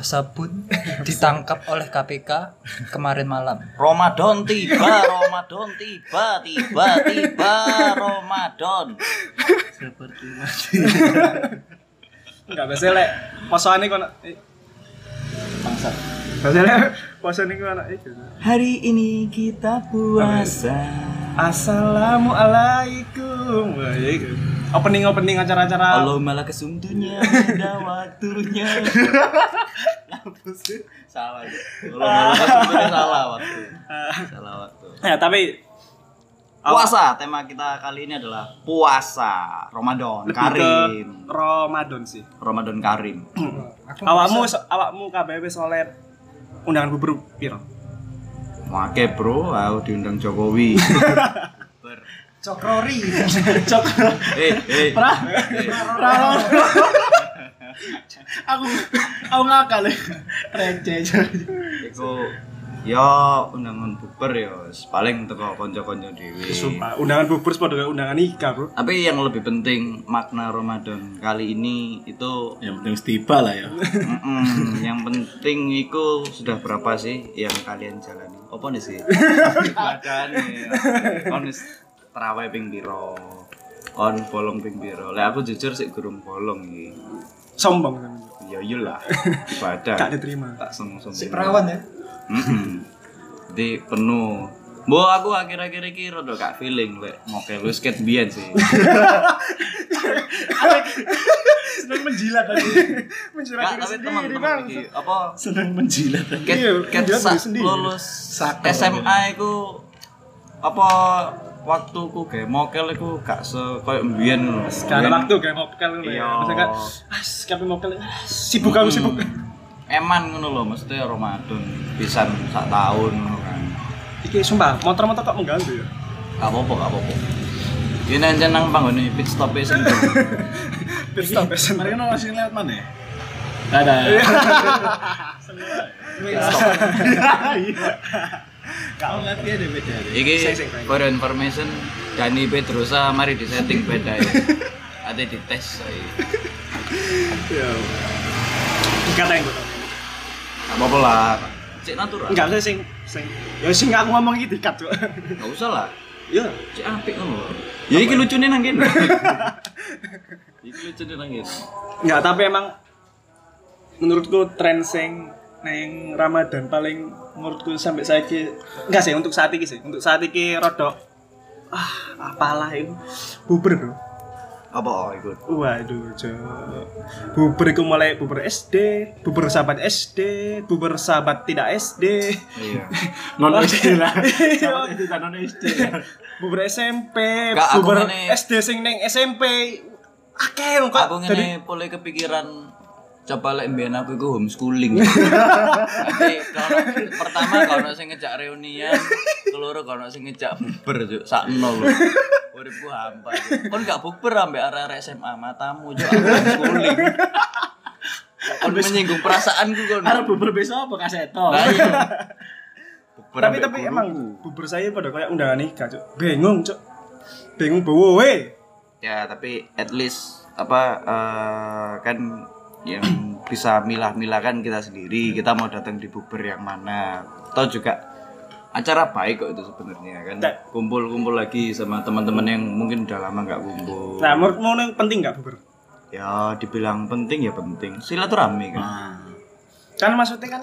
sebuah sabun ditangkap oleh KPK kemarin malam. Ramadan tiba, Ramadan tiba, tiba, tiba, Ramadan. Seperti mati. Enggak biasa lek posoane eh, Bangsat. biasa lek nak eh, Hari ini kita puasa. Assalamualaikum. Wah, ya iku. Opening opening acara-acara. Allah malah kesuntunya, ada waktunya. Apa sih? Salah. ya. Allah malah kesuntunya salah waktu. Salah waktu. Ya, tapi Puasa, tema kita kali ini adalah puasa Ramadan lebih Karim. Ramadan sih. Ramadan Karim. Awakmu so- awakmu kabeh wis oleh undangan bubur piro? Wake bro, aku diundang Jokowi. Cokrori. Cok. Eh, eh. Pra. Pra. Aku aku ngakal. Receh. Iku ya undangan buber ya paling teko kanca-kanca dhewe. Sumpah, undangan bubur padha kaya undangan nikah, Bro. Tapi yang lebih penting makna Ramadan kali ini itu Yang penting tiba lah ya. mm-mm, yang penting itu sudah berapa sih yang kalian jalani? Apa nih sih? Kon wis terawih ping piro? Kon bolong ping piro? Lah aku jujur sih gurung bolong iki. Sombong kan. Ya iyalah. Ibadah. Gak diterima. tak sombong-sombong. Si perawan ya. Jadi penuh. Mbok aku akhir-akhir iki rada gak feeling lek mokel wis ket biyen sih. Seneng menjilat tadi. Menjilat diri tapi sendiri, Bang. iki apa Senang menjilat. ket Iya, ket sendiri. lulus. SMA iku apa waktu ku kayak mokel iku gak se koyo mbiyen ngono. Gak ada Mbiyen waktu kayak mokel lu ya. Iya. Kan, ah, kapan mokel, ah, sibuk aku sibuk. eman ngono lho, mesti Ramadan pisan sak tahun ngono kan. Iki sumpah, motor-motor kok mengganggu ya. Gak apa-apa, gak apa-apa. Ini aja nang panggone pit stop e sendiri. Pit stop pesen. Mereka mau ngasih lewat mana ya? Ada. Kau ngerti ada beda. Iki for information Dani Pedrosa mari disetting beda ya. Ada di tes saya. Ya. Kata yang gue apa-apa lah. Cek natural. Enggak usah sing sing ya sing aku ngomong iki dikat kok. Gak usah lah. Ya. Cek apik ngono lho. Ya iki lucune nang kene. iki lucune nang kene. Enggak, tapi emang menurutku tren sing neng Ramadan paling menurutku sampai saiki enggak sih untuk saat ini sih. Untuk saat ini rodok ah apalah itu bubur bro. Apa oh, ikut? Waduh, cok. Bubur itu mulai bubur SD, bubur sahabat SD, bubur sahabat tidak SD, Iya. Non SD lah. Sama itu non SD. bubur SMP, ngene- SD sing neng SMP. Akeh kok. Aku ngene mulai kepikiran coba lek mbiyen aku iku homeschooling. Nanti kalau pertama kalau sing ngejak reunian, keloro kalau sing ngejak bukber juk sakno lho. Uripku hampa. Juk. Kon gak bukber ambek arek-arek SMA matamu juk homeschooling. Kon menyinggung perasaanku kon. Harap bubur besok apa kaseto? Lah iya. Tapi tapi emang bubur saya pada kayak undangan nikah cok bingung cok bingung bawa we ya tapi at least apa eh, kan yang bisa milah-milah kan kita sendiri. Kita mau datang di bukber yang mana. Atau juga acara baik kok itu sebenarnya kan? Nah. kumpul-kumpul lagi sama teman-teman yang mungkin udah lama nggak kumpul. Nah menurutmu yang penting nggak bubur ya dibilang penting ya penting. Silaturahmi kan? Nah, kan maksudnya kan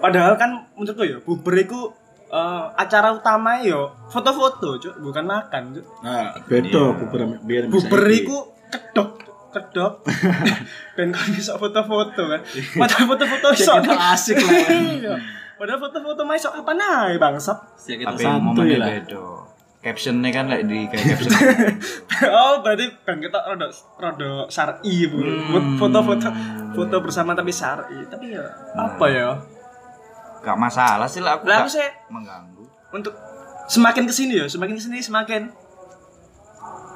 padahal kan menurutku ya bubur itu eh, acara utama yo foto-foto cok bukan makan cok Nah, beda bubur biar bisa bubur iki. itu kedok kedok ben kan bisa foto-foto kan? Padahal foto-foto iso kita asik lah. Iya. padahal foto-foto mah iso apa nae bangsat? Kita tapi santuy momennya lah. beda. Captionnya kan like di kayak caption. Oh berarti kan kita rada rada syar'i bu. Buat foto-foto foto bersama tapi syar'i. Tapi ya apa ya? Gak masalah sih lah aku lah gak sih mengganggu. untuk semakin ke sini ya semakin ke sini semakin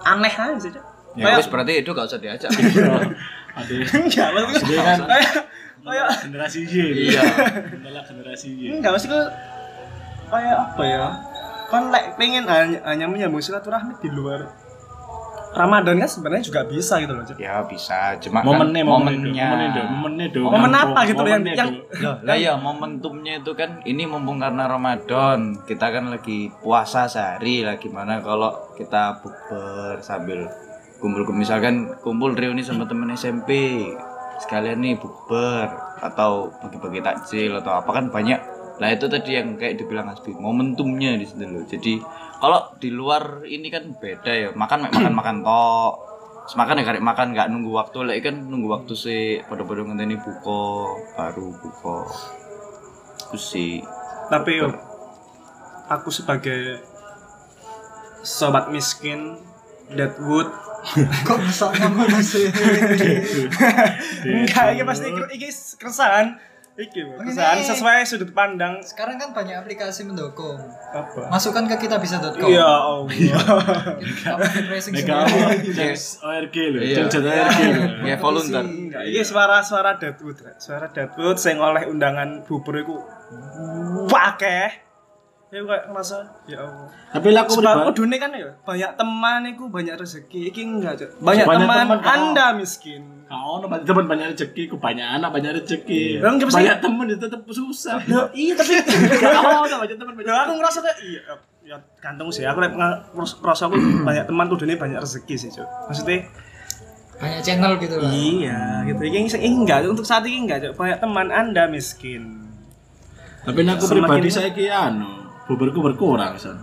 aneh aja. Ya Kayak- wis berarti itu gak usah diajak Ada enggak maksudnya Dia kan kayak kayak generasi Y. Iya. Adalah generasi Y. enggak maksudku kayak apa ya kan like pengen hanya, hanya menyambung silaturahmi di luar Ramadan kan sebenarnya juga bisa gitu loh. Ya bisa, cuma kan momennya momennya momennya. momennya Momen apa gitu loh yang yang lah ya momentumnya itu kan ini mumpung karena Ramadan kita kan lagi puasa sehari lah gimana kalau kita bukber sambil kumpul misalkan kumpul reuni sama temen SMP sekalian nih bukber atau bagi-bagi takjil atau apa kan banyak. Lah itu tadi yang kayak dibilang Asbi momentumnya di situ loh. Jadi kalau di luar ini kan beda ya makan makan makan tok. Terus makan ya karek makan nggak nunggu waktu. Lagi kan nunggu waktu sih pada-pada ngenteni buka baru buka. Itu sih. Tapi yo, aku sebagai sobat miskin Deadwood Kok bisa ngono sih? enggak ini pasti iki, iki keresahan. Iki keresahan ini- sesuai sudut pandang. Sekarang kan banyak aplikasi mendukung. apa? Masukkan ke kitabisa.com. ya Allah Kamu depressing Mega sendiri. Jazz ORG lho, Iya. ORG lho. ya volunteer. Enggak, ini suara-suara Deadwood Rek. suara Deadwood sing oleh undangan bubur iku wakeh ya kayak ngerasa ya Allah Tapi lah aku Sebab kudune kan ya banyak teman iku banyak rezeki iki enggak Cuk. banyak, Banyak teman, teman, anda miskin Kau no banyak teman banyak rezeki, ku banyak anak banyak rezeki. Gimana sih? Banyak teman itu tetap susah. Ya, iya tapi Kau no banyak teman banyak. ya aku ngerasa kayak iya ya gantung sih aku ngerasa aku banyak teman kudune banyak rezeki sih Cuk. maksudnya Banyak channel gitu lah. iya gitu ini ini enggak untuk saat ini enggak Cuk. banyak teman anda miskin Tapi nek aku pribadi saya ki buburku berkurang son.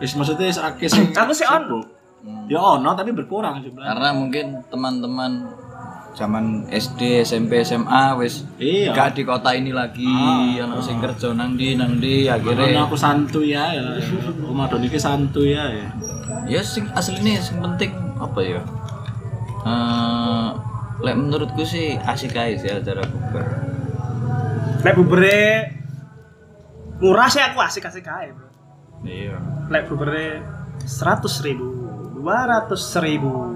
Wis maksudnya akeh sing Aku sih ono. Ya ono tapi berkurang jumlahnya. karena mungkin teman-teman zaman SD SMP SMA wis Iya. gak di kota ini lagi anak sing kerja nang di nang di Karena akhirnya aku santuy ya, ya. Ramadan iki santuy ya. ya. ya sing aslinya sing penting apa ya eh lek menurutku sih asik aja sih acara bukber lek bubure murah sih aku asik asik aja bro iya lek bubure seratus ribu dua ratus ribu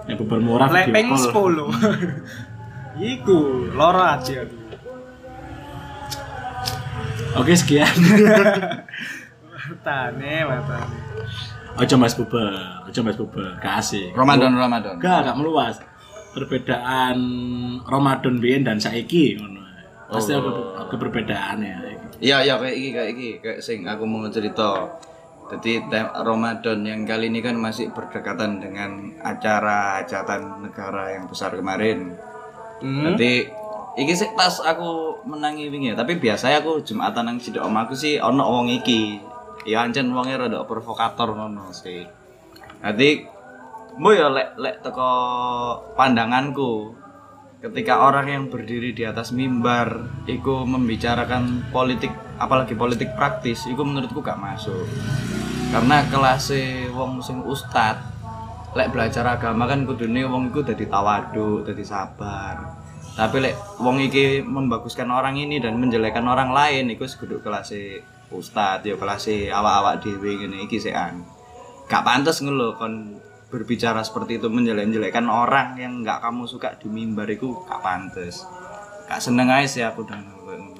Nek bubar murah lek video peng call. sepuluh iku loro aja Oke sekian. matane matane Ojo mas bubar, ojo mas bubar, kasih. Ramadan Ramadan Gak, gak meluas. Perbedaan Ramadan biyen dan saiki ngono. Pasti ada, ada perbedaannya. Iya iya kayak iki kayak iki kayak sing aku mau cerita. Jadi Ramadan yang kali ini kan masih berdekatan dengan acara hajatan negara yang besar kemarin. Hmm. Nanti iki sih pas aku menangi wingi ya, tapi biasanya aku Jumatan nang sidik omaku sih ono wong iki. Ya ancen wonge rada provokator ngono sih. Nanti Mbok ya lek lek teko pandanganku ketika orang yang berdiri di atas mimbar itu membicarakan politik apalagi politik praktis itu menurutku gak masuk. Karena kelas wong sing ustad lek belajar agama kan kudune wong iku dadi tawaduk dadi sabar. Tapi lek wong iki membaguskan orang ini dan menjelekkan orang lain iku kudu kelas ustad ya kelas awak-awak dhewe ngene iki sekan gak pantas ngono kon berbicara seperti itu menjelek-jelekkan orang yang nggak kamu suka di mimbar itu gak pantas gak seneng aja sih aku dan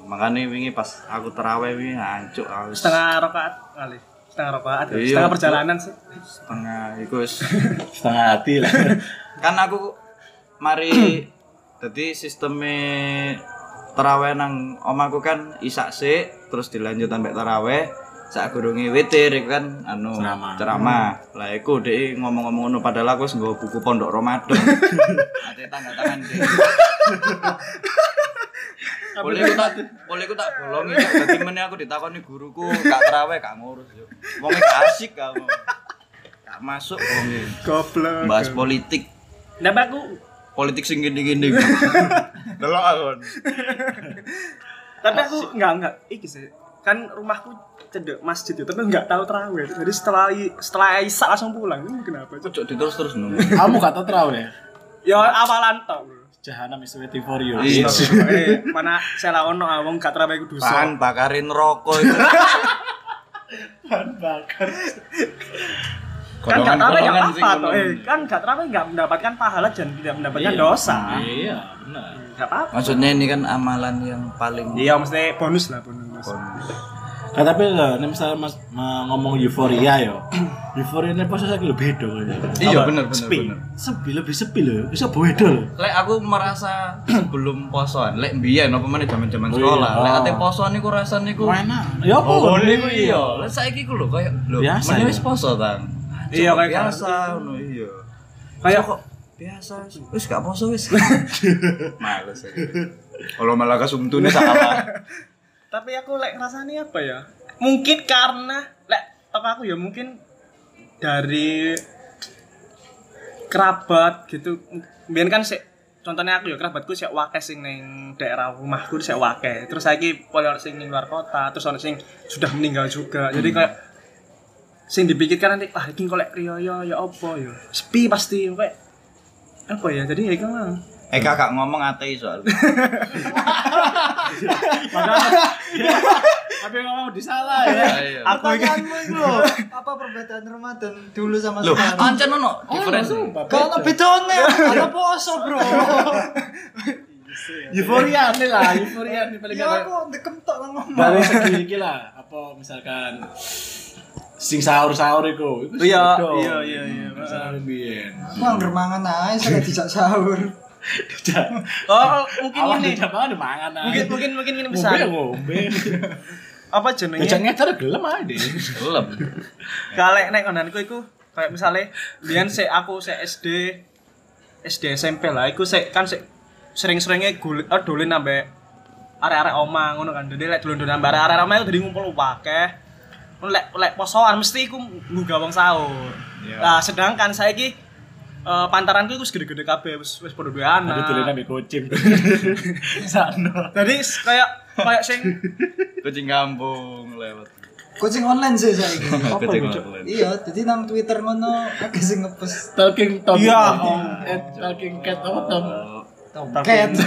makanya wingi pas aku terawih wingi hancur aku setengah rakaat kali setengah rakaat ya. Iya, setengah perjalanan sih setengah itu. Setengah hati lah. kan aku mari jadi sistemnya terawih nang omaku kan isak sih terus dilanjut sampai terawih saat gurungi witir kan anu Ceramah. ceramah. Lah iku dek ngomong-ngomong ngono padahal aku wis nggawa buku pondok Ramadan. Ada tanda tangan deh boleh aku tak boleh aku tak bolongi. Jadi meneh aku ditakoni guruku gak terawih gak ngurus yo wong gak asik kamu gak masuk wong goblok. Bahas politik. Nah, aku? Politik sing gini-gini delok aku. Tapi aku enggak enggak iki sih kan rumahku cedek masjid ya tapi enggak tahu terawih jadi setelah setelah Isa langsung pulang ini kenapa Cuk? cocok diterus terus nunggu Kamu gak tau terawih? ya awalan bro Jahanam is waiting for you. Iya. Eh, mana saya ono awong gak terawih ku dosa bahan bakarin rokok itu Bahan bakar. Kan gak terawih gak apa-apa toh eh kan gak terawih gak mendapatkan pahala dan tidak mendapatkan Iya. dosa Iya, benar. gak apa-apa maksudnya ini kan amalan yang paling iya maksudnya bonus lah bonus bonus. Nah, tapi lah, ini misalnya mas ma- ngomong euforia yo. euforia ini pas saya lebih beda kayaknya. Iya Apa? bener bener Sepi. bener. Sepi lebih sepi loh, bisa beda loh. Lek aku merasa sebelum posoan, lek mbiyen apa meneh jaman-jaman Oh, sekolah, iya. lek ate posoan niku rasane niku Enak. Ya apa? Oh, niku iya. Lek saiki ku lho koyo lho, Biasa, meneh ya? wis poso tang. Iya, Coba kayak biasa ngono iya. Kayak kok biasa wis gak poso wis. Males. ya. Kalau malah kasumtune salah. tapi aku lek rasanya apa ya mungkin karena lek toko aku ya mungkin dari kerabat gitu biar kan sih contohnya aku ya kerabatku sih wakil sing neng daerah rumahku sih wakil terus lagi pola sing ning luar kota terus ono sing sudah meninggal juga jadi kayak sing dipikirkan nanti ah ini kolek riyo ya apa ya sepi pasti kayak apa ya jadi ya lah Eh kakak ngomong ateis soal. Tapi ngomong disalah ya. Iya. aku ini Pertanyaanmu itu loh, apa perbedaan Ramadan dulu sama Loh, sekarang? ancen ono diferensi. Kalau bedone, ada poso bro. Euforia nih lah, euforia nih paling Ya aku dekem tok nang ngomong. dari segi iki lah apa misalkan sing sahur-sahur iku sing Iya, beda. iya, iya, iya. misalkan biyen Wah, ngermangan aja saya dijak sahur. oh mungkin awak ini tidak mangan mangan mungkin mungkin mungkin ini ya ngombe apa jenenge Jangan ngedar gelem aja deh. Gelem. Kalek nek kondanku iku kayak misalnya biyen sik aku sik SD SD SMP lah iku sik kan sik sering-seringnya gulit oh, dolen ambek arek-arek omah ngono kan. Dadi lek dolen-dolen ambek arek-arek omah iku dadi ngumpul akeh. Lek lek posoan mesti iku nggugah wong sahur. Nah, sedangkan saiki eh pantaranku iku wis gede-gede kabeh wis wis padha duwe anak. tulen ambek kucing. Sano. Dadi s- kayak kayak sing Kucing kampung lewat. Kucing online sih saya ini. Itu, Cuk? online. Iya, jadi nang Twitter ngono akeh sing ngepost Talking Tom. Iya. Eh, Talking cat apa Tom? Tomcat.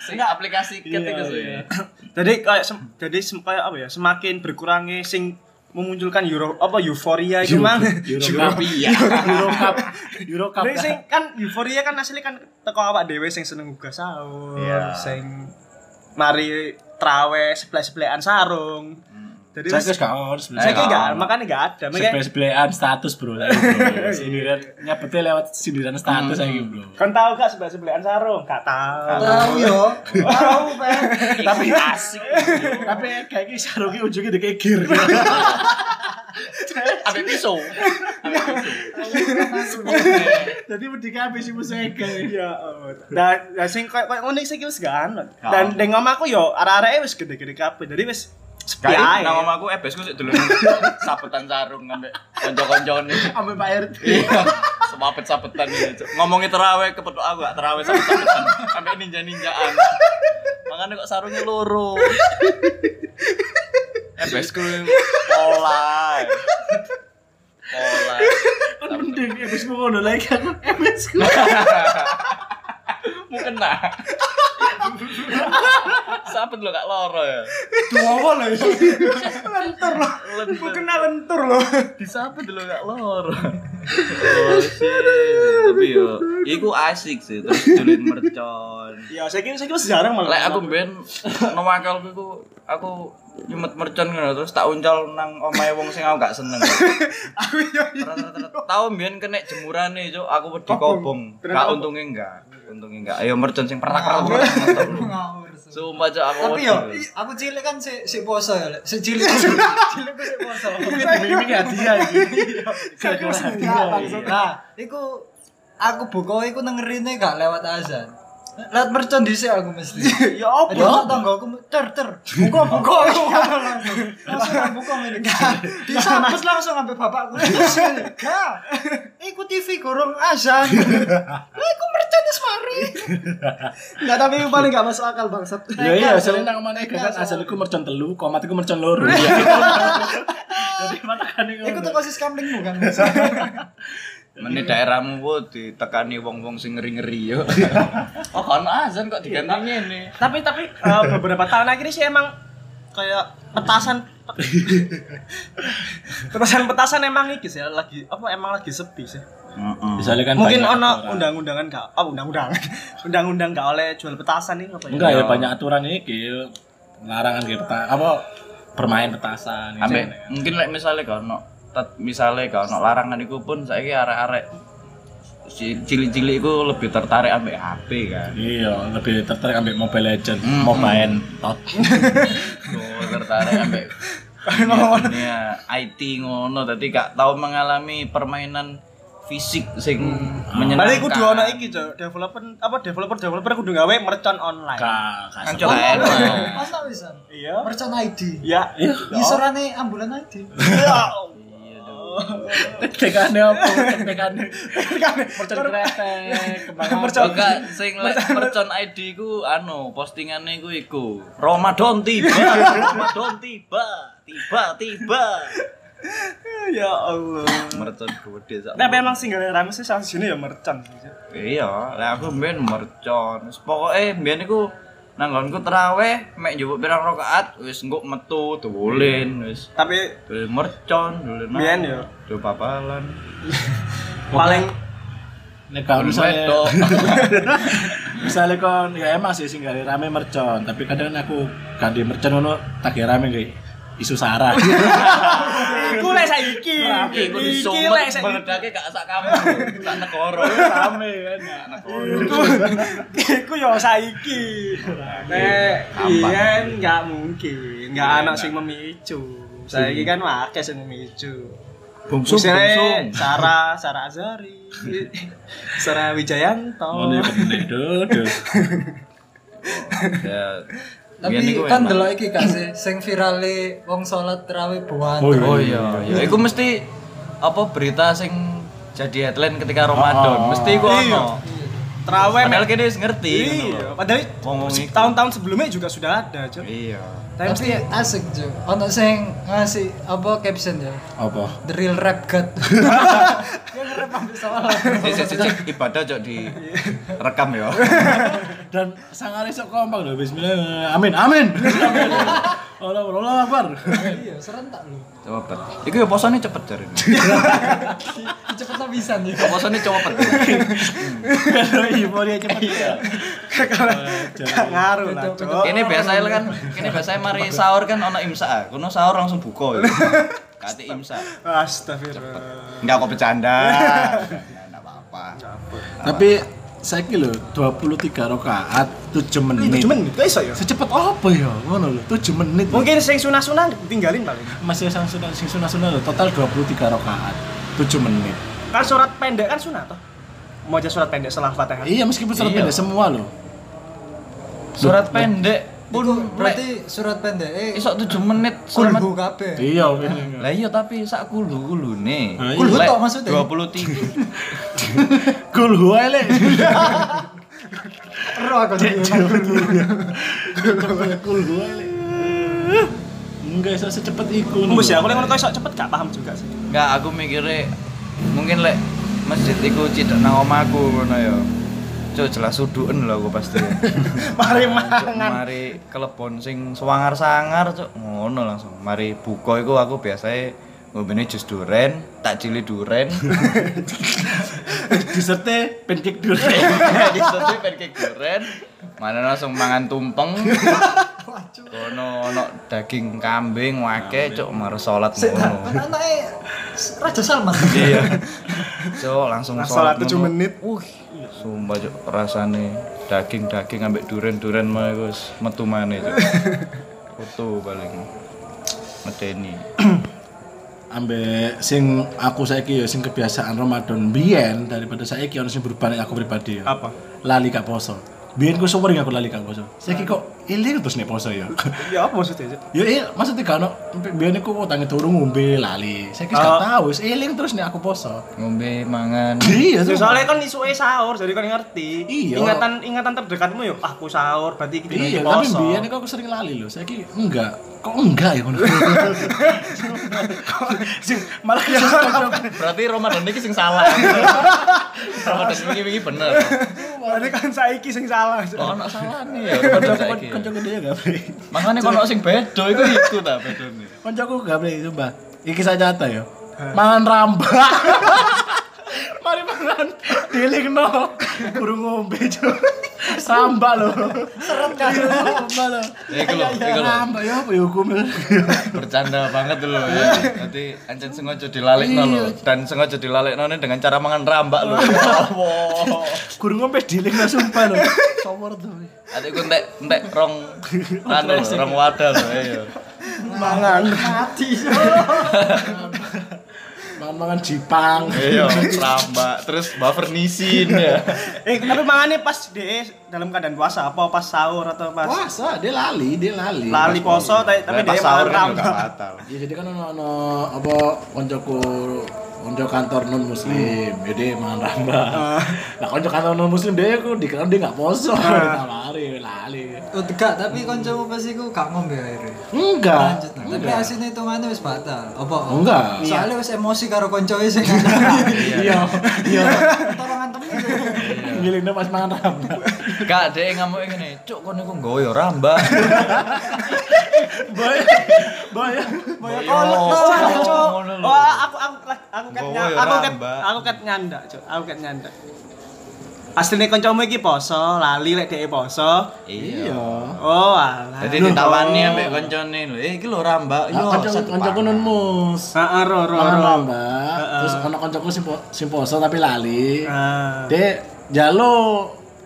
Sing aplikasi Iya, iku sih. iya. jadi kayak sem- jadi sem- kayak apa ya semakin berkurangnya sing memunculkan euro apa euforia itu mang Eurocup. Iya. Eurocup. Eurocup. Jadi sing kan euforia kan asli kan teko awak dhewe sing seneng buka sahur, Iya. sing mari trawe sebelah-sebelahan sarung. Jadi Saya wis gak sebenarnya. saya enggak, makanya enggak ada. Makanya Sebelah-sebelahan status bro. saya. Sindiran nyebutnya lewat sindiran status saya bro. kan tahu gak sebelah-sebelahan sarung? Gak tahu. Tahu yo. Tahu, Pak. Tapi asik. Tapi kayak gini sarungnya ujungnya kayak gear. Ambek pisau. Jadi mending habis sih musik Ya. Dan dan sing koyo ngono sing wis gak anut. Dan ning omahku yo arek-areke wis gede-gede kabeh. Jadi wis Kayak ae. nang omaku ebes ku sik dulu sabetan sarung ambek kanca-kancane. Sampai Pak RT. Iya. Sabet-sabetan gitu. Ngomongin terawih kepethuk aku gak terawih sabet-sabetan sampai ninja-ninjaan. Makanya kok sarungnya loro. Ebes ku pola. Pola. Kan mending habis mau ngono lagi kan MS ku. Mau kena. Sabet lo gak loro ya. Dua lho. Lentur lho. Ku kena lentur lho. Disabet lo gak loro. Oh. Tapi yo, iku asik sih terus julid mercon. Ya saya kira saya kira jarang malah. Lek aku ben nomakalku iku aku nyumet mercon ngono terus tak uncal nang omahe wong sing aku gak seneng. aku yo Tahu mbiyen kena jemurane cuk, aku wedi Kobong. Gak apa? untungnya enggak. Untungnya enggak. Ayo mercon sing pernah Ngawur. Sumpah cuk aku. Tapi yo, aku cilik kan si si poso ya, Lek. si cilik. cilik ku si poso. Mimik hadiah iki. Nah, iku aku buka iku dengerine gak lewat azan. Lewat mercon dhisik aku mesti. ya apa? Ada orang tangga aku ter ter. Buka buka. Langsung langsung buka ini. Disambut langsung sampai bapakku. Gak iku TV gorong azan. Iku mercon wis mari. Enggak tapi paling enggak masuk akal bangsat. Ya iya, sering nang mana kan asal iku mercon telu, komat iku mercon loro. Jadi mata kan iku. iku tuh kosis kamlingmu kan Mene daerahmu wo ditekani wong-wong sing ngeri-ngeri yo. Oh, kan azan kok diganti ngene. Tapi tapi eh, beberapa tahun akhir ini sih emang kayak petasan petasan petasan emang iki sih lagi apa emang lagi sepi sih. Heeh. Misalnya kan Mungkin ono undang-undangan gak oh undang-undang undang-undang gak oleh jual petasan nih apa ya? Enggak ya banyak aturan iki larangan kayak peta apa bermain petasan gitu. Ambek mungkin lek misale kono tet misale kono larangan iku pun saiki arek-arek si- cilik-cilik iku lebih tertarik ambek HP kan. Iya, lebih tertarik ambil Mobile Legend, Hmm. Mobile Tot. Tertarik ambek dunia IT ngono dadi gak tau mengalami permainan fisik sing menyenangkan. Berarti kudu ono iki, Cok. Developer apa developer developer kudu gawe merchant online. Kan coba enak. Masa bisa? Iya. Merchant ID. Ya. Iya. Isorane ambulan ID. Ya. Tekane apa? Tekane. Mercon kretek, kembang Mercon. Enggak, sing mercon ID ku anu, postingane ku iku. Ramadan tiba, Ramadan tiba, tiba tiba. Ya Allah. Mercon gede sak. Tapi emang sing gak rame sih salah sini ya Cok. Iya, lek aku mbiyen mercon. Pokoke mbiyen iku nanggonku terawih mek njupuk pirang rakaat wis engko metu dolen wis. Tapi Dolen mercon, dolen. Mbiyen yo. Do papalan. paling Nek kalau misalnya, Wedok. misalnya kon ya emang sih sing gak rame mercon, tapi kadang aku gak di mercon ngono tak gak rame kayak isu sarah. iku lek saiki. Iku Iki lek saiki. beledake gak sak kamu, sak negara. rame kan. Iku yo saiki. Nek iya enggak mungkin, enggak ana sing memicu. Saiki kan akeh sing memicu. Bungsung. Misalnya Sarah, Sarah Azari, Sarah Wijayanto. Ngono ya bener dodo. Ya. Tapi kan delok iki gak sih sing virale wong salat tarawih buan. Oh, Oh iya, ya iku mesti apa berita sing jadi headline ketika Ramadan. Oh. Mesti iku Iya. ono. Terawih Padahal kene wis ngerti Iya, padahal tahun-tahun sebelumnya juga sudah ada, Cok. Iya. Tapi asik jo. Ono sing ngasih apa caption ya? Apa? The real rap god. Yang rap ambil sik sik ibadah cok di rekam ya. Dan sangat esok kompak loh bismillah. Amin, amin. Allah Allah Akbar. Iya, serentak lho. Cepet. Iku ya posone cepet jare. Cepet bisa nih. Posone cepet. Kalau dia cepet ya. Gak ngaruh lah, Cok. Kene biasa kan, kene biasa mari sahur kan ono imsak. Kuno sahur langsung buka ya. Kate imsak. Astagfirullah. Enggak kok bercanda. Enggak apa-apa. Tapi saya kira loh 23 rakaat 7 menit. Cuman kok iso ya? Secepat apa ya? Ngono loh, 7 menit. Mungkin sing sunah-sunah tinggalin paling. masih sang sunah sing sunah sunah loh, total 23 rakaat 7 menit. Kan surat pendek kan sunah toh. Mau aja surat pendek setelah Fatihah. Iya meskipun surat Iya. pendek semua loh. Surat pendek pun berarti surat pendek eh isok 7 menit selamat kulhu kabeh. Iya. Lah iya tapi sak kulu-kulu nih. Ah, iya. Kulhu Lek tok maksudnya? 23. Cool gue le. Ero aku Cool gue le. Enggak bisa secepat iku. Mbus ya, aku lek ngono kok iso cepet gak paham juga sih. Enggak, aku mikirnya mungkin lek masjid iku cidek nang omahku ngono ya. Cuk jelas suduken lho aku pasti. Mari mangan. mari kelepon sing sewangar-sangar cuk ngono langsung. Mari buka iku aku biasanya ngombene jus duren, tak cili duren. Dessertnya pancake dulu. Disusul pancake duren. Mana langsung mangan tumpeng. Kono ono daging kambing wake cuk mar salat ngono. Anake Raja Salman. Iya. Cuk, langsung salat sholat 7 ngono. menit. Wih, sumpah cuk rasane daging-daging ambek duren-duren mah wis metu maneh cuk. Foto paling medeni. Ambek sing aku saiki ya sing kebiasaan Ramadan biyen daripada saiki ono sing berubah aku pribadi ya. Apa? Lali gak poso. Biyen ku sering aku lali gak poso. Saiki kok iling terus nek poso ya. Ya apa maksudnya? Ya iya, maksudnya kan biyen iku utange turu ngombe lali. Saiki gak Oh. tau, wis iling terus nek aku poso. Ngombe mangan. Iya, Ya, tuh. soalnya kan isuke sahur, jadi kan ngerti. Iya. Ingatan ingatan terdekatmu ya, ah, aku sahur, berarti kita Iya, tapi biyen aku sering lali loh. Saiki enggak. Kok enggak ya? Sing malah ya Berarti Ramadan iki sing salah. Ramadan iki bener. Berarti kan saiki sing salah. Kok ono salahne ya Ramadan saiki. ya? kanca dia gak bre. Makanya kono sing bedo iku iku ta bedone. Kancaku gak bre coba. Iki saja nyata ya. Mangan rambak. Mari mangan dilingno. Kurang ngombe, Cuk. Rambak lho. Seret kan. Rambak lho. Ya iku lho, iku lho. Rambak ya apa ya hukumnya. Bercanda banget dulu ya. Nanti ancen sengaja dilalekno lho dan sengaja dilalekno dengan cara mangan rambak. Ya Allah. Guru ngombe diling lah sumpah lho. Sawar tuh. Adikku entek entek rong anu rong wadah lho ya. Mangan. Mati. Mangan Jipang. Iya, rambak terus buffer nisin ya. Eh, kenapa mangannya pas de dalam keadaan puasa apa pas sahur atau pas Puasa, dia lali, dia lali. lali poso tapi dia sahur mangan kan juga rambak. batal. Ya jadi kan ono ono apa koncoku konco kantor non muslim, jadi mangan rambak. Nah konco kantor non muslim dia aku dikira dia nggak poso, ditawari lali. Oh, tegak, tapi kancamu pas iku gak ngombe akhirnya. Enggak. Lanjut. nah. Tapi asine hitungannya wis batal. Apa? Enggak. Soalnya wis emosi karo koncoe sing Iya, iya. Ngilingnya pas mangan rambak. Kak, dek ngamuk ngene, cuk kon niku nggawa ya rambak. Boy, boy. Oh, lho. Oh, aku aku aku ket ya aku ket rambak. aku ket nyanda, Cuk. Aku ket nyanda. Asline kancamu iki poso, lali lek dhek poso. Iya. Oh, alah. Jadi ditawani ambek koncone lho, eh iki lho rambak. Konco satu koncoku non mus. Heeh, ro ro Mangan ro. rambak. Terus sing po- sing poso tapi lali. Ah. Dek, jalo.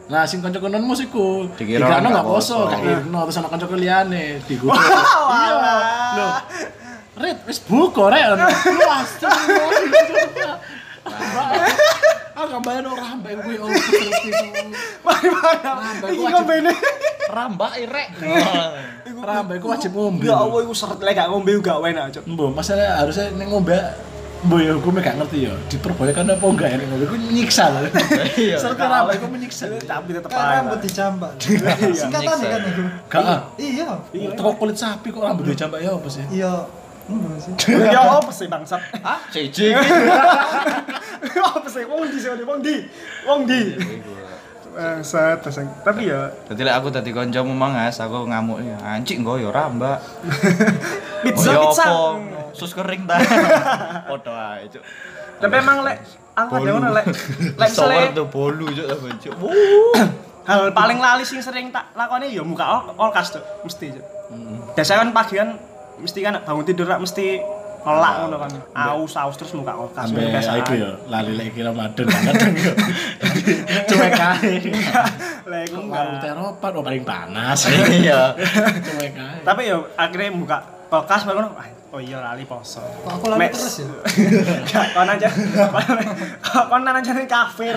Nah, sing kanca konon mus iku. Dikira nggak poso, gak irno terus ana kanca liyane digugu. Iya. Lho. Red wis buka rek. Lu astagfirullah. Ah gambaran ora ambek kuwi oh. Mari? Rambak Iki ngombene. Rambak irek. Rambek ku wajib ngombe. Ya Allah, iku seret lek gak ngombe gak enak, Cuk. Mbok, masalah harusnya ning ngombe Mbok ya hukumnya gak ngerti ya. Diperbolehkan apa enggak ya ning ngombe ku nyiksa lho. Iya. Serta rambek ku menyiksa. Tapi tetep Kan aja. rambut dijambak. Singkatan kan itu. Gak ah. Iya. Teko kulit sapi kok rambut dijambak ya apa sih? Iya. Ya apa sih bangsat? Ah, cici. Apa sih wong di sini wong di? Wong di. Bangsat. Tapi ya Dadi lek aku dadi kancamu mangas, aku ngamuk ya. Anjing nggo ya rambak. pizza Oh, ya pizza. Sus kering ta. Padha ae, cuk. Tapi emang lek aku ada ngono lek lek misalnya tuh bolu cuk aku cuk. hal paling lali sing sering tak lakoni ya muka ol- olkas tuh mesti Cuk. Biasanya kan pagi kan mesti kan bangun tidur rak mesti ngelak ngono kan. Aus aus terus muka olkas Ambe biasa. iku ya lali lek kira madun kadang yo. Cuek ae. Lek warung teropan oh paling panas. Iya. Cuek ae. Tapi ya akhirnya buka kulkas baru ngono. "Ah, Oh iya lali poso. Kok aku lali Mes. terus ya? Gak kon aja. Kon aja nih kafir.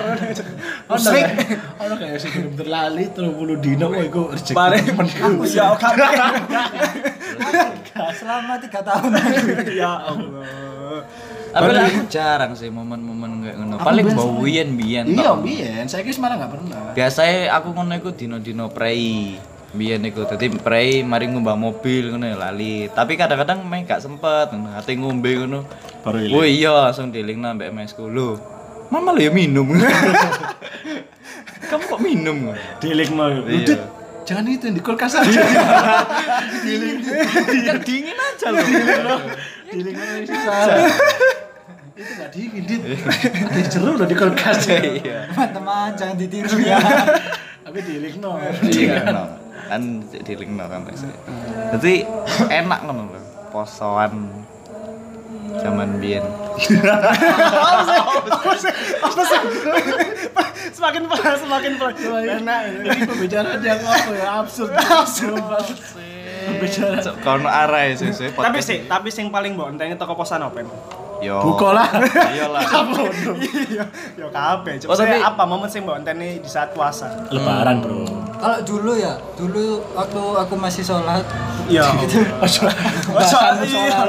Kayak- ono kayak sing belum terlali 30 dino kok iku rezeki. Temen. aku ya kafir. Selama 3 tahun. Ya Allah. Tapi aku jarang sih momen-momen kayak ngono. Paling bau biyen-biyen Iya, tok. biyen. Saiki wis malah gak pernah. Biasanya aku ngono iku dino-dino prei. Biyen iku dadi prei mari ngumbah mobil ngono ya lali. Tapi kadang-kadang meh gak sempet. Ate ngombe ngono. Baru Oh iya langsung dilingna mbek mesku lho. Mama lo ya minum. Kamu kok minum? Dilik mau. Iya. Udit, Jangan itu yang di kulkas aja. Kan dingin aja loh. Dilik mau susah. Itu gak dingin, Dit. Ada jeruk loh di kulkas. Iya. Teman-teman jangan ditiru ya. Tapi dilik no. Iya, no. kan dilingno kan terus. Jadi enak ngono lho. Posoan zaman biyen. Apa sih? Apa sih? Semakin pelan, semakin pelan. Enak. Ini pembicaraan yang apa ya? Absurd. Absurd banget. Pembicaraan. Cok, Kono arah sih Tapi sih, tapi sing paling mbok enteni toko posan apa? Yo. Buka lah. Iyalah. Iya, yo kabeh. Oh, tapi- apa momen sing mbok enteni di saat puasa? Lebaran, Bro. Kalau dulu ya, dulu waktu aku masih sholat, Iya. Bahasan soal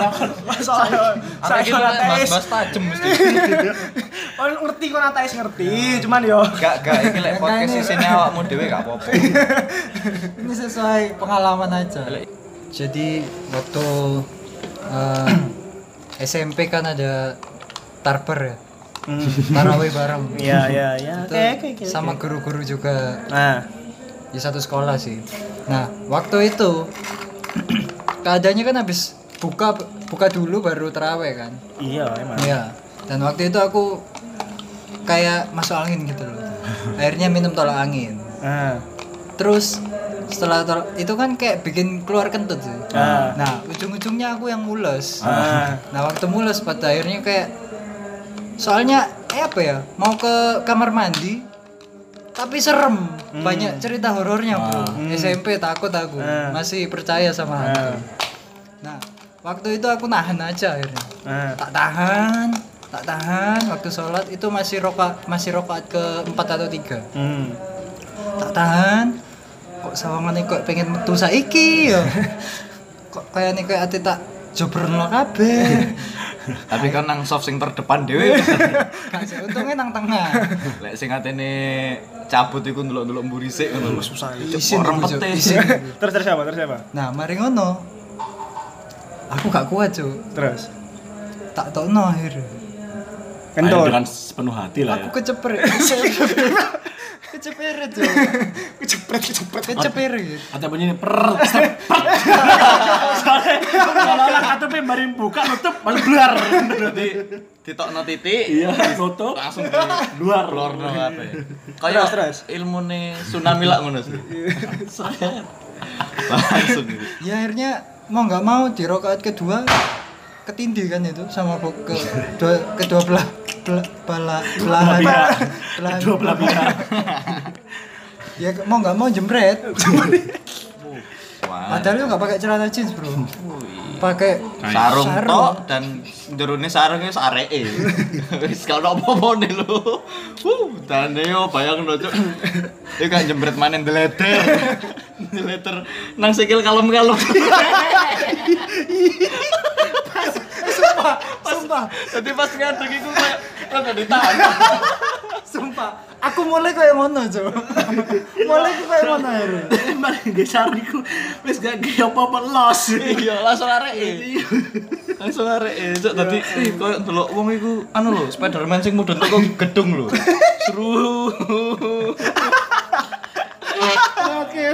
Soal Ada gitu soal ateis. mas-mas tajem mesti. Oh, ngerti kok ateis ngerti, cuman yo Gak gak iki lek podcast isine awakmu dhewe gak apa-apa. ini sesuai pengalaman aja. Jadi waktu eh, SMP kan ada tarper ya, tarawih bareng. Iya, iya, iya. Oke, oke, oke. sama guru-guru juga Nah, di satu sekolah sih. Nah, waktu itu keadaannya kan habis buka buka dulu baru terawih kan. iya emang. Iya. Dan waktu itu aku kayak masuk angin gitu loh. Akhirnya minum tolak angin. Ah. terus setelah itu kan kayak bikin keluar kentut sih. Ah. nah ujung-ujungnya aku yang mules. Ah. nah waktu mules pada akhirnya kayak soalnya eh apa ya mau ke kamar mandi tapi serem. Banyak cerita horornya bro SMP takut aku. Ah. masih percaya sama hantu nah waktu itu aku nahan aja akhirnya. Ah. tak tahan tak tahan. Waktu sholat itu masih rokaat masih rokaat ke empat atau tiga. Hmm. tak tahan kok sawangane kok pengen metu saiki ya kok kayak nih kayak ati tak jobrno kabeh Tapi kan nang soft sing terdepan dhewe. gak untungnya nang tengah Lek sing atene cabut iku ndelok-ndelok mburi sik ngono. Susah. Isin, Orang Bu, Cuk. pete. Isin. Terus terus apa? Terus apa? nah mari ngono aku gak kuat cuy Terus. tak tokno akhirnya Ayo Kentor. dengan sepenuh hati lah ya. aku kecepret kecepret cuy Kecepret kecepret. kecepret Kata bunyi per. Soalnya kalau lah kata pe baring buka nutup malah blar. Berarti ditokno titik Iya, tutup langsung luar. lorno apa ya. Terus, Kayak ilmune tsunami lah ngono sih. Langsung gitu. ya akhirnya mau nggak mau di rokaat kedua ketindih kan itu sama bu- ke dua kedua belah belah belah belahan pihak. belah pihak. ya mau nggak mau jembret Wah. padahal itu nggak pakai celana jeans bro pakai sarung Sarung. tok dan jerone sarungnya sareke. Wis kalau apa-apa nih lho. Wuh, dan yo bayangno cuk. Iku kan jembret manen deleter. Deleter nang sikil kalem-kalem. sumpah sumpah Dadi pas ngadeg iku kayak rada ditahan. sumpah aku mulai kayak ngono cuy mulai aku kayak ngono akhirnya Mari desa niku wis gak ge apa-apa los. Iya, langsung areke. Langsung areke. Cuk dadi ih koyo ndelok wong iku anu lho, Spiderman sing mudhun teko gedung lho. Seru. oke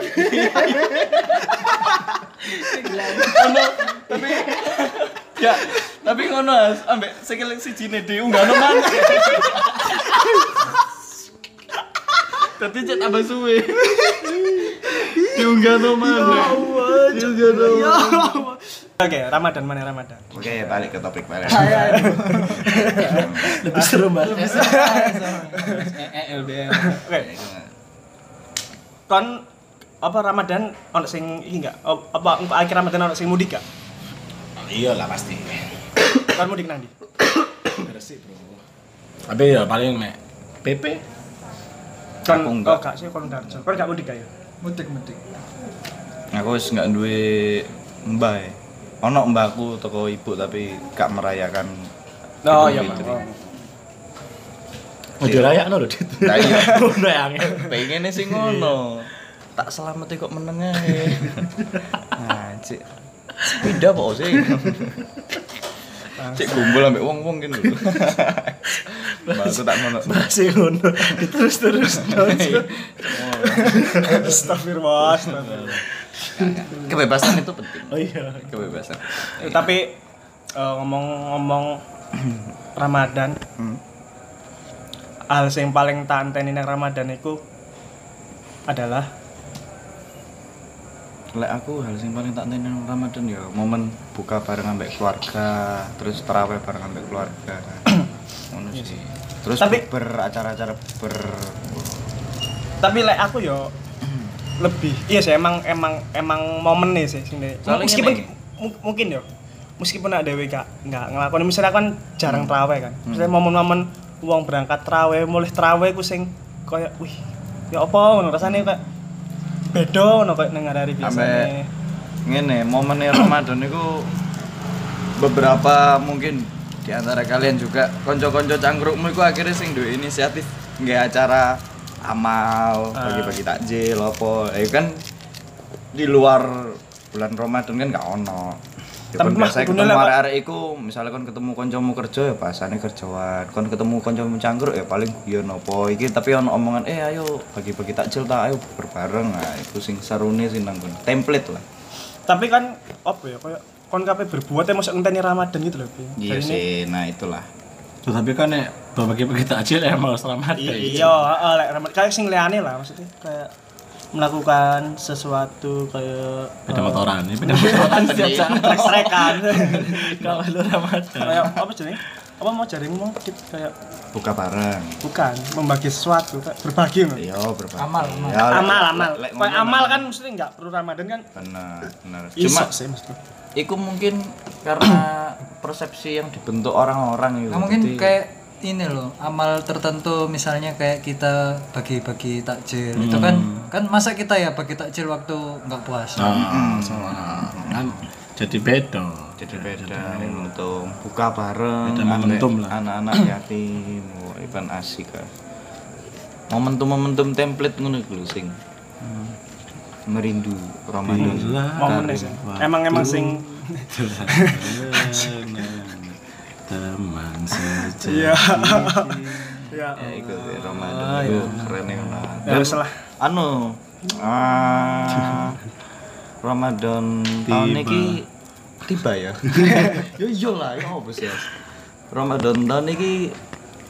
Ono tapi ya, tapi ngono As, ambek sikil sijine dhewe unggah ono maneh. Dadi cek tambah suwe. Diunggah no maneh. Diunggah no. Oke, Ramadan mana Ramadan? Oke, balik ke topik balik. Lebih seru banget. Oke. Kon apa Ramadan ono sing iki enggak? Apa engko akhir Ramadan ono sing mudik gak? Iya lah pasti. Kon mudik nang ndi? Gresik, Bro. Tapi ya paling mek PP Kon Aku enggak. Oh, gak sih kon Darjo. Kon gak mudik ya? mudik mudik Aku wis nggak duwe mbah. e. Ono mbahku toko ibu tapi gak merayakan Oh iya, Fitri. Bang. mau dirayakno lho, Dit. Lah iya. Ngono ya. Pengene sing ngono. Tak selameti kok meneng ae. Nah, cik. Pindah kok sih. Cik kumpul ambek wong-wong gini lho. Mbakku tak ngono. Masih ngono. Terus terus. Astagfirullah. astagfirullah. Kebebasan itu penting. Oh iya. Kebebasan. Eh, Tapi eh, ngomong-ngomong Ramadan, Hmm. hal yang paling tak anteni nang Ramadan itu adalah Lek aku hal sing paling tak tanya Ramadan ya momen buka bareng ambek keluarga, terus tarawih bareng ambek keluarga. Ngono sih. Terus Tapi- beracara-acara ber tapi lek aku yo lebih iya sih emang emang emang momen nih sih Soalnya meskipun mungkin yo meskipun ada dewe gak nggak ngelakuin misalnya kan jarang Hmm. terawih kan misalnya momen-momen uang berangkat terawih mulai terawih ku sing kayak wih ya apa rasane kayak beda ngono kayak nang hari biasa Ambek- ngene momennya Ramadan itu beberapa mungkin di antara kalian juga konco-konco cangkrukmu itu akhirnya sing duwe inisiatif nggak acara amal bagi-bagi takjil apa. Ya kan di luar bulan Ramadan kan nggak ono Tapi kudune ketemu arek-arek iku misalnya kon ketemu koncomu kerja ya pasane kerjaan. Kon ketemu koncomu cangkruk ya paling guyon apa iki. Tapi ono omongan eh ayo bagi-bagi takjil ta ayo berbareng. Nah itu sing sarune sing nang template lah. Tapi kan apa ya kayak kon kabeh berbuat ya masuk ngenteni Ramadan gitu loh iya sih nah itulah. Tuh, tapi kan nek bagi-bagi takjil emang harus Ramadan. iya heeh lek Ramadan kayak sing liyane lah maksudnya kayak melakukan sesuatu kayak Beda motoran, ini beda motoran saat. trek-trekan Kalau lu Ramadan. kayak apa jenis apa mau jarimu mau Kit? kayak buka bareng bukan membagi sesuatu kayak berbagi loh iya berbagi Amal, amal. Ya, amal amal kayak ngono amal mah. kan mesti nggak perlu Ramadan kan benar benar cuma sih mesti Iku mungkin karena persepsi yang dibentuk orang-orang itu. Nah, mungkin Jadi, kayak ini loh amal tertentu misalnya kayak kita bagi-bagi takjil itu kan kan masa kita ya bagi takjil waktu nggak puasa? Nah, soalnya kan jadi beda. jadi beda untuk buka bareng momentum lah. anak-anak yatim wah ikan asik kan momentum-momentum template ngono iku sing merindu Ramadan momen emang emang sing teman saja. iya. Ya ya iku sih, Ramadan. Itu keren ya nah. ya wis lah. Anu ah, Ramadan tahun ini tiba ya? Yo iya lah ya apa sih? Ramadan tahun ini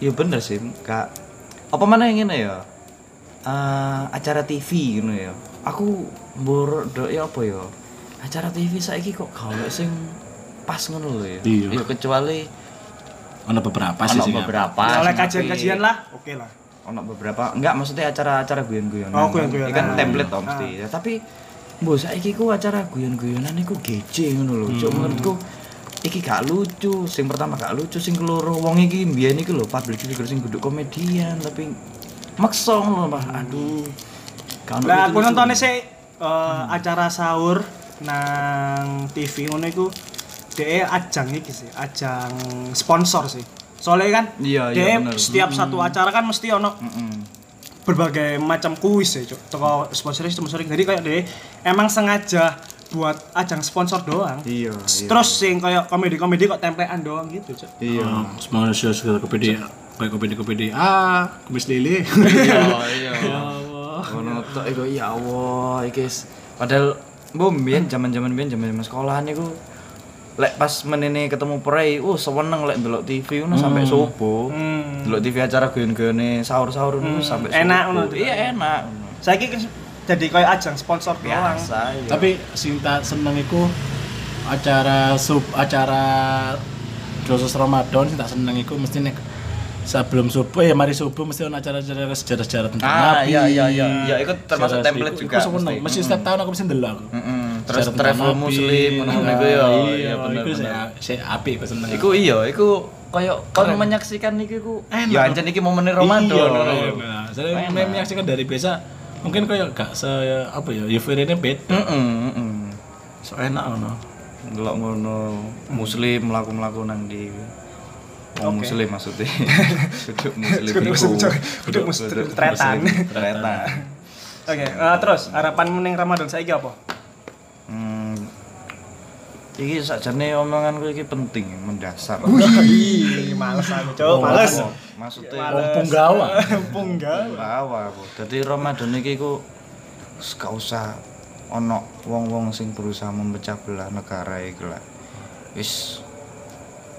ya bener sih kak. Apa mana yang ini ya? Ah, acara TV gitu ya. Aku do ya apa ya? Acara TV saiki kok kalau sing pas ngono lho ya. Iya. ya kecuali Ada beberapa sih ono beberapa Ya, oleh kajian-kajian lah. Oke lah. Ono beberapa enggak maksudnya acara-acara guyon-guyonan. Oh, guyon-guyonan. Ini kan template toh mesti. Ya tapi mbok saiki ku acara guyon-guyonan iku gece ngono lho cuk. Menurutku iki gak lucu. Sing pertama gak lucu sing keloro. Wong iki mbiyen iki lho public figure sing kudu komedian tapi maksa ngono lho Pak. aduh. Gak ono Lah aku nontonnya sih eh, acara sahur nang TV ngono iku DE ajang iki sih, ajang sponsor sih. Soalnya kan Iya, iya, DE bener. setiap satu acara kan mesti ono Mm-mm. berbagai macam kuis ya, Cuk. Toko sponsoring sponsoring. Jadi kayak DE emang sengaja buat ajang sponsor doang. iya iya Terus sing kayak komedi-komedi kok templean doang gitu, Cuk. iya Semua sosial segala komedi kayak komedi komedi ah kumis lili iya iya ngono tok iku ya Allah iki s- padahal mbok mbiyen zaman-zaman mbiyen zaman-zaman sekolahan iku lek pas menene ketemu prei uh seneng lek ndelok TV ngono sampai subuh Hmm. ndelok TV acara guyon-guyone sahur-sahur ngono sampai enak ngono. iya enak Saiki jadi kayak ajang sponsor doang. iya. tapi sing tak seneng iku acara sub acara khusus Ramadan sing tak seneng iku mesti nek sebelum subuh ya mari subuh mesti ono acara-acara sejarah-sejarah tentang ah Nabi. iya iya iya ya itu termasuk Sejarah template iku- juga iku seneng. mesti setiap tahun aku mesti ndelok aku. Mm-mm. terus travel Nabi. muslim ngono iku ya iya bener iku sih apik aku seneng Iku iya, iku koyo kon menyaksikan iki ku. Ya anjen iki momen Ramadan. iya ngono saya menyaksikan dari biasa mungkin kayak gak se apa ya euforianya beda Heeh, heeh. so enak ono Delok ngono muslim mlaku-mlaku nang di Wong muslim maksudnya. Kudu muslim Kudu iku. muslim, kudu muslim, tretan. muslim, Tretan. Oke, eh, terus harapan meneng Ramadan saiki apa? Hmm. Iki sakjane omonganku iki penting, mendasar. Wih, males aku, Cuk, males. Maksudnya wong punggawa aku. Dadi Ramadan iki ku gak usah ono wong-wong sing berusaha memecah belah negara iki lah. Wis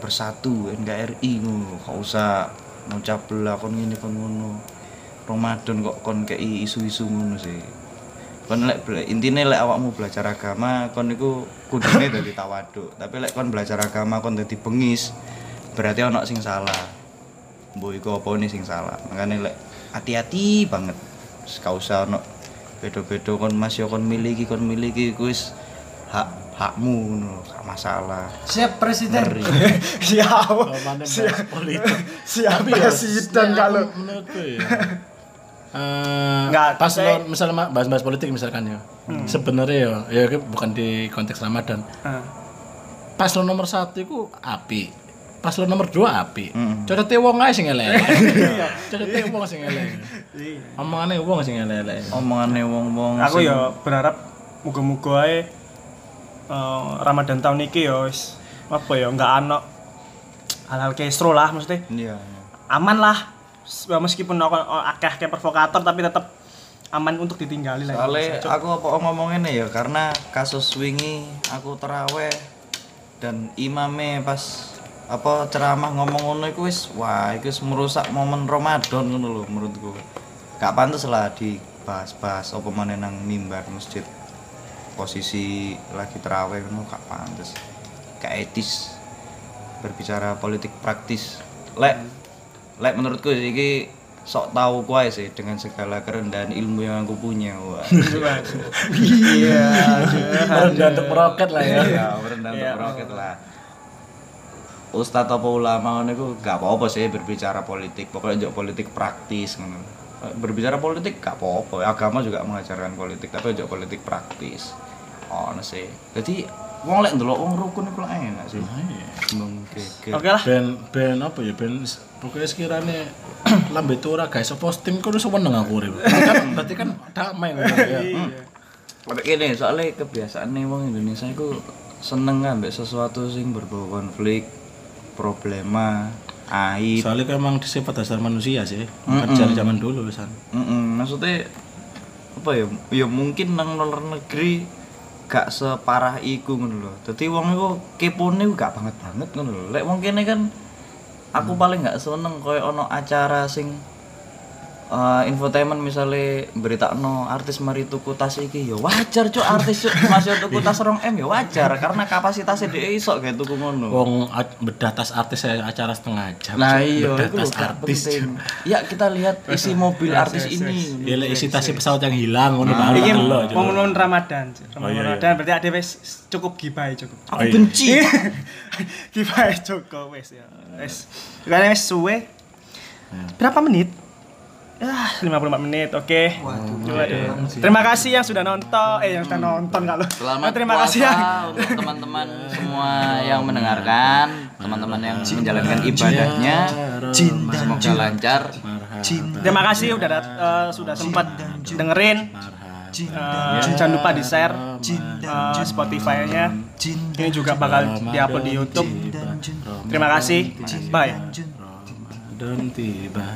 bersatu NKRI ngono, gak usah memecah belah kon ngene kon ngono. Ramadan kok kon kei isu-isu ngono sih. Kon lek intine lek awakmu belajar agama kon iku kudune dadi tawaduk, tapi lek kon belajar agama kon dadi bengis berarti ono sing salah. Mbok iku apa sing salah. Makanya lek hati-hati banget. Gak usah ono beda-beda kon Mas yo kon miliki kon miliki iku wis hak hakmu ngono, gak masalah. siap presiden Ngeri. Siap. Mana bahas politik Siap Tapi ya, presiden ya, kalau. menurutku ya eh, Nggak, pas saya- lo misalnya bahas-bahas politik misalkan ya sebenarnya ya ya bukan di konteks Ramadan Ah. pas lo nomor satu itu api pas lo nomor dua api Mm. cocoknya wong aja sing elek cocoknya wong sing elek Iya. omongannya wong sing elek Omongane wong-wong Aku ya berharap muga-muga ae eh, Ramadan tahun iki ya wis apa ya enggak ana hal-hal kestro lah maksudnya Iya. aman lah S- meskipun aku akeh-akeh provokator tapi tetap aman untuk ditinggali lah Soalnya aku apa ngomong ini ya karena kasus wingi aku teraweh dan imame pas apa ceramah ngomong ngono iku wis wah iku wis merusak momen Ramadan ngono lho menurutku. Gak pantas lah dibahas-bahas apa meneh nang mimbar masjid. Posisi lagi terawih ngono gak pantas. Gak etis berbicara politik praktis. Lek lek menurutku iki sok tahu kuai sih dengan segala kerendahan ilmu yang aku punya. Wah. Iya. Rendah untuk meroket lah ya. ya merendah untuk meroket lah Ustadz apa ulama iku gak apa-apa sih berbicara politik pokoknya jok politik praktis ngono berbicara politik gak apa-apa agama juga mengajarkan politik tapi jok politik praktis ono sih jadi wong lek ndelok wong rukun iku lah enak sih mungkin Oke lah. Ben ben apa ya ben pokoknya sekiranya lambe tuh ora guys posting kudu seneng aku urip. Kan berarti kan damai ngono ya. Tapi gini, soalnya kebiasaan nih wong Indonesia itu seneng ambek sesuatu sing berbau konflik, problema, aib. Soalnya kan emang sifat dasar manusia sih. Bukan dari zaman dulu san. Mm-mm, maksudnya apa ya? Ya mungkin nang luar negeri gak separah iku ngono lho. Dadi wong iku kepone gak banget banget ngono lho. Lek wong kene kan aku paling gak seneng koyo ono acara sing eh, infotainment misalnya berita no artis mari tuku tas iki ya wajar cuk artis cuk masih tuku tas rong m ya wajar karena kapasitasnya dia iso kayak tuku ngono Wong bedah tas artis saya acara setengah jam. nah iya bedah itu tas artis. ya kita lihat isi mobil artis ini Ya isi tasnya pesawat yang hilang ngono Nah, delok, Cuk. momen-momen Ramadan. Cuk. Oh, iya, Ramadan berarti ada wis cukup gibah cukup. aku iya. benci gibah cukup wis ya. Wis. Karena wis suwe. Berapa menit? Ah, 55 menit. Oke. Waduh. Terima kasih yang sudah nonton. Eh, yang sudah nonton kalau. Selamat terima puasa kasih ya. untuk teman-teman semua yang mendengarkan, teman-teman yang menjalankan ibadahnya. Cinta. Semoga lancar. Cinta. Terima kasih udah dat- eh, sudah sempat dengerin. Eh, jangan lupa di share Cinta. Spotify-nya. Cinta. Ini juga bakal diupload di YouTube. Terima kasih. Bye. Dan tiba